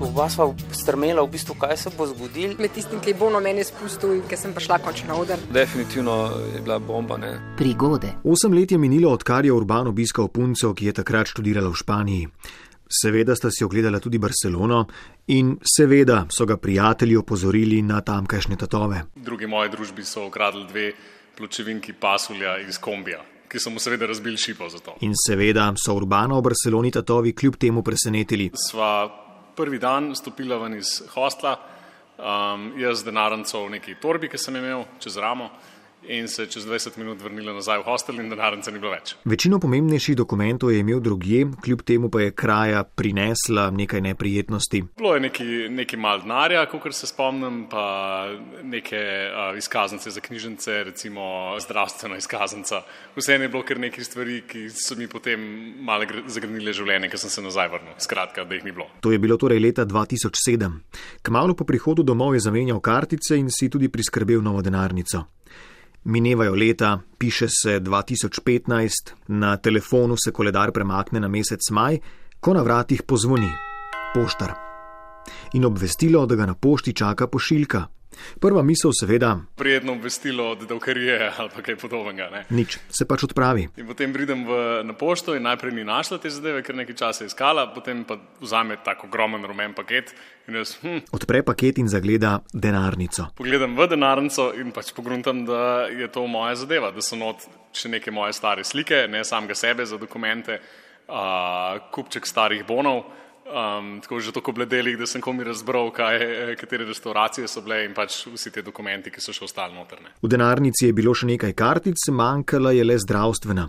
Oba sva strmela, v bistvu, kaj se bo zgodilo. Med tistim, ki je bolno meni spustil in ki sem prišla končno na oder. Definitivno je bila bomba. Ne? Prigode. Osem let je minilo, odkar je Urban obiskal punco, ki je takrat študirala v Španiji. Seveda sta si ogledala tudi Barcelono in seveda so ga prijatelji opozorili na tamkajšnje tatove. Drugi moji družbi so ukradli dve pločevinki pasulja iz kombija, ki so mu seveda razbili šipo za to. In seveda so Urbano v Barceloni tatovi kljub temu presenetili. Sva prvi dan stopila ven iz hostla, um, jaz z denarnico v neki torbi, ki sem imel čez ramo. In se čez 20 minut vrnila nazaj v hostel, in denarnice ni bilo več. Večino pomembnejših dokumentov je imel drugje, kljub temu pa je kraja prinesla nekaj neprijetnosti. Bilo je neki, neki mal denarja, kot se spomnim, pa neke uh, izkaznice za knjižnice, recimo zdravstvena izkaznica. Vseeno je bilo kar nekaj stvari, ki so mi potem malo zagrenile življenje, ker sem se nazaj vrnil. Skratka, da jih ni bilo. To je bilo torej leta 2007. Kmalo po prihodu domov je zamenjal kartice in si tudi priskrbel novo denarnico. Minevajo leta, piše se 2015, na telefonu se koledar premakne na mesec maj, ko na vratih pozvoni poštar. In obvestilo, da ga na pošti čaka pošiljka. Prva misel, seveda, prijetno obvestilo od davkarije ali kaj podobnega. Ne? Nič, se pač odpravi. In potem pridem v, na pošto in najprej ni našla te zadeve, ker nekaj časa je iskala, potem pa vzame tako ogromen rumen paket. Jaz, hm. Odpre paket in zagleda denarnico. Pogledam v denarnico in pač pogruntam, da je to moja zadeva, da so not še neke moje stare slike, ne samega sebe za dokumente, uh, kupček starih bonov. Um, tako že tako bledelih, da sem komi razbral, kaj, katere restauracije so bile in pač vsi ti dokumenti, ki so še ostali notrne. V denarnici je bilo še nekaj kartic, manjkala je le zdravstvena.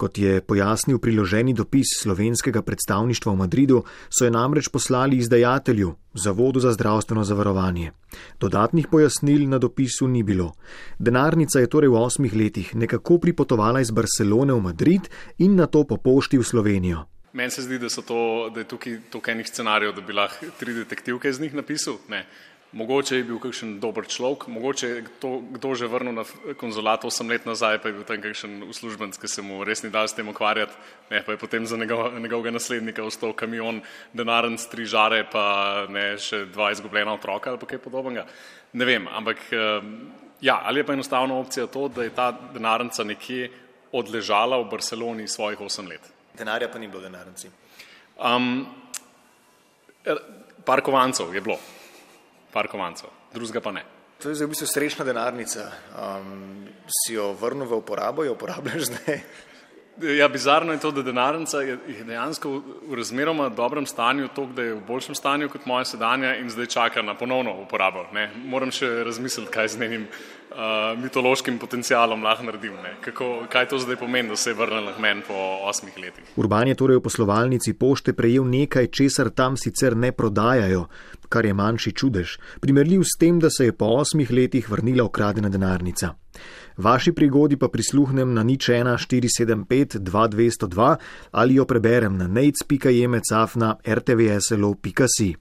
Kot je pojasnil priloženi dopis slovenskega predstavništva v Madridu, so jo namreč poslali izdajatelju, Zavodu za zdravstveno zavarovanje. Dodatnih pojasnil na dopisu ni bilo. Denarnica je torej v osmih letih nekako pripotovala iz Barcelone v Madrid in na to po pošti v Slovenijo. Meni se zdi, da, to, da je tukaj toliko enih scenarijev, da bi lahko tri detektivke iz njih napisal. Ne. Mogoče je bil kakšen dober človek, mogoče je to, kdo že vrnil na konzulat osem let nazaj, pa je bil tam kakšen uslužbenc, ki se mu res ni dal s tem ukvarjati, ne, pa je potem za njegov, njegovega naslednika ostal kamion, denaren, tri žare, pa ne še dva izgubljena otroka ali kaj podobnega. Ne vem, ampak ja, ali je pa enostavna opcija to, da je ta denarnica nekje odležala v Barceloni svojih osem let. Denarja pa ni bilo denarnici. Um, par kovancov je bilo, par kovancov, drugega pa ne. To je zdaj v bistvu srečna denarnica. Um, si jo vrnil v uporabo, jo uporabljaš zdaj? Ja, bizarno je to, da denarnica je dejansko v razmeroma dobrem stanju, to, da je v boljšem stanju kot moja sedanja in zdaj čaka na ponovno uporabo. Ne. Moram še razmisliti, kaj z njenim uh, mitološkim potencialom lahko naredim. Kako, kaj to zdaj pomeni, da se je vrnil k meni po osmih letih. Urban je torej v poslovalnici pošte prejel nekaj, česar tam sicer ne prodajajo, kar je manjši čudež, primerljiv s tem, da se je po osmih letih vrnila ukradena denarnica. Vaši prigodi pa prisluhnem na nič 1 475 2202 ali jo preberem na neits.jemecaf na rtvslo.si.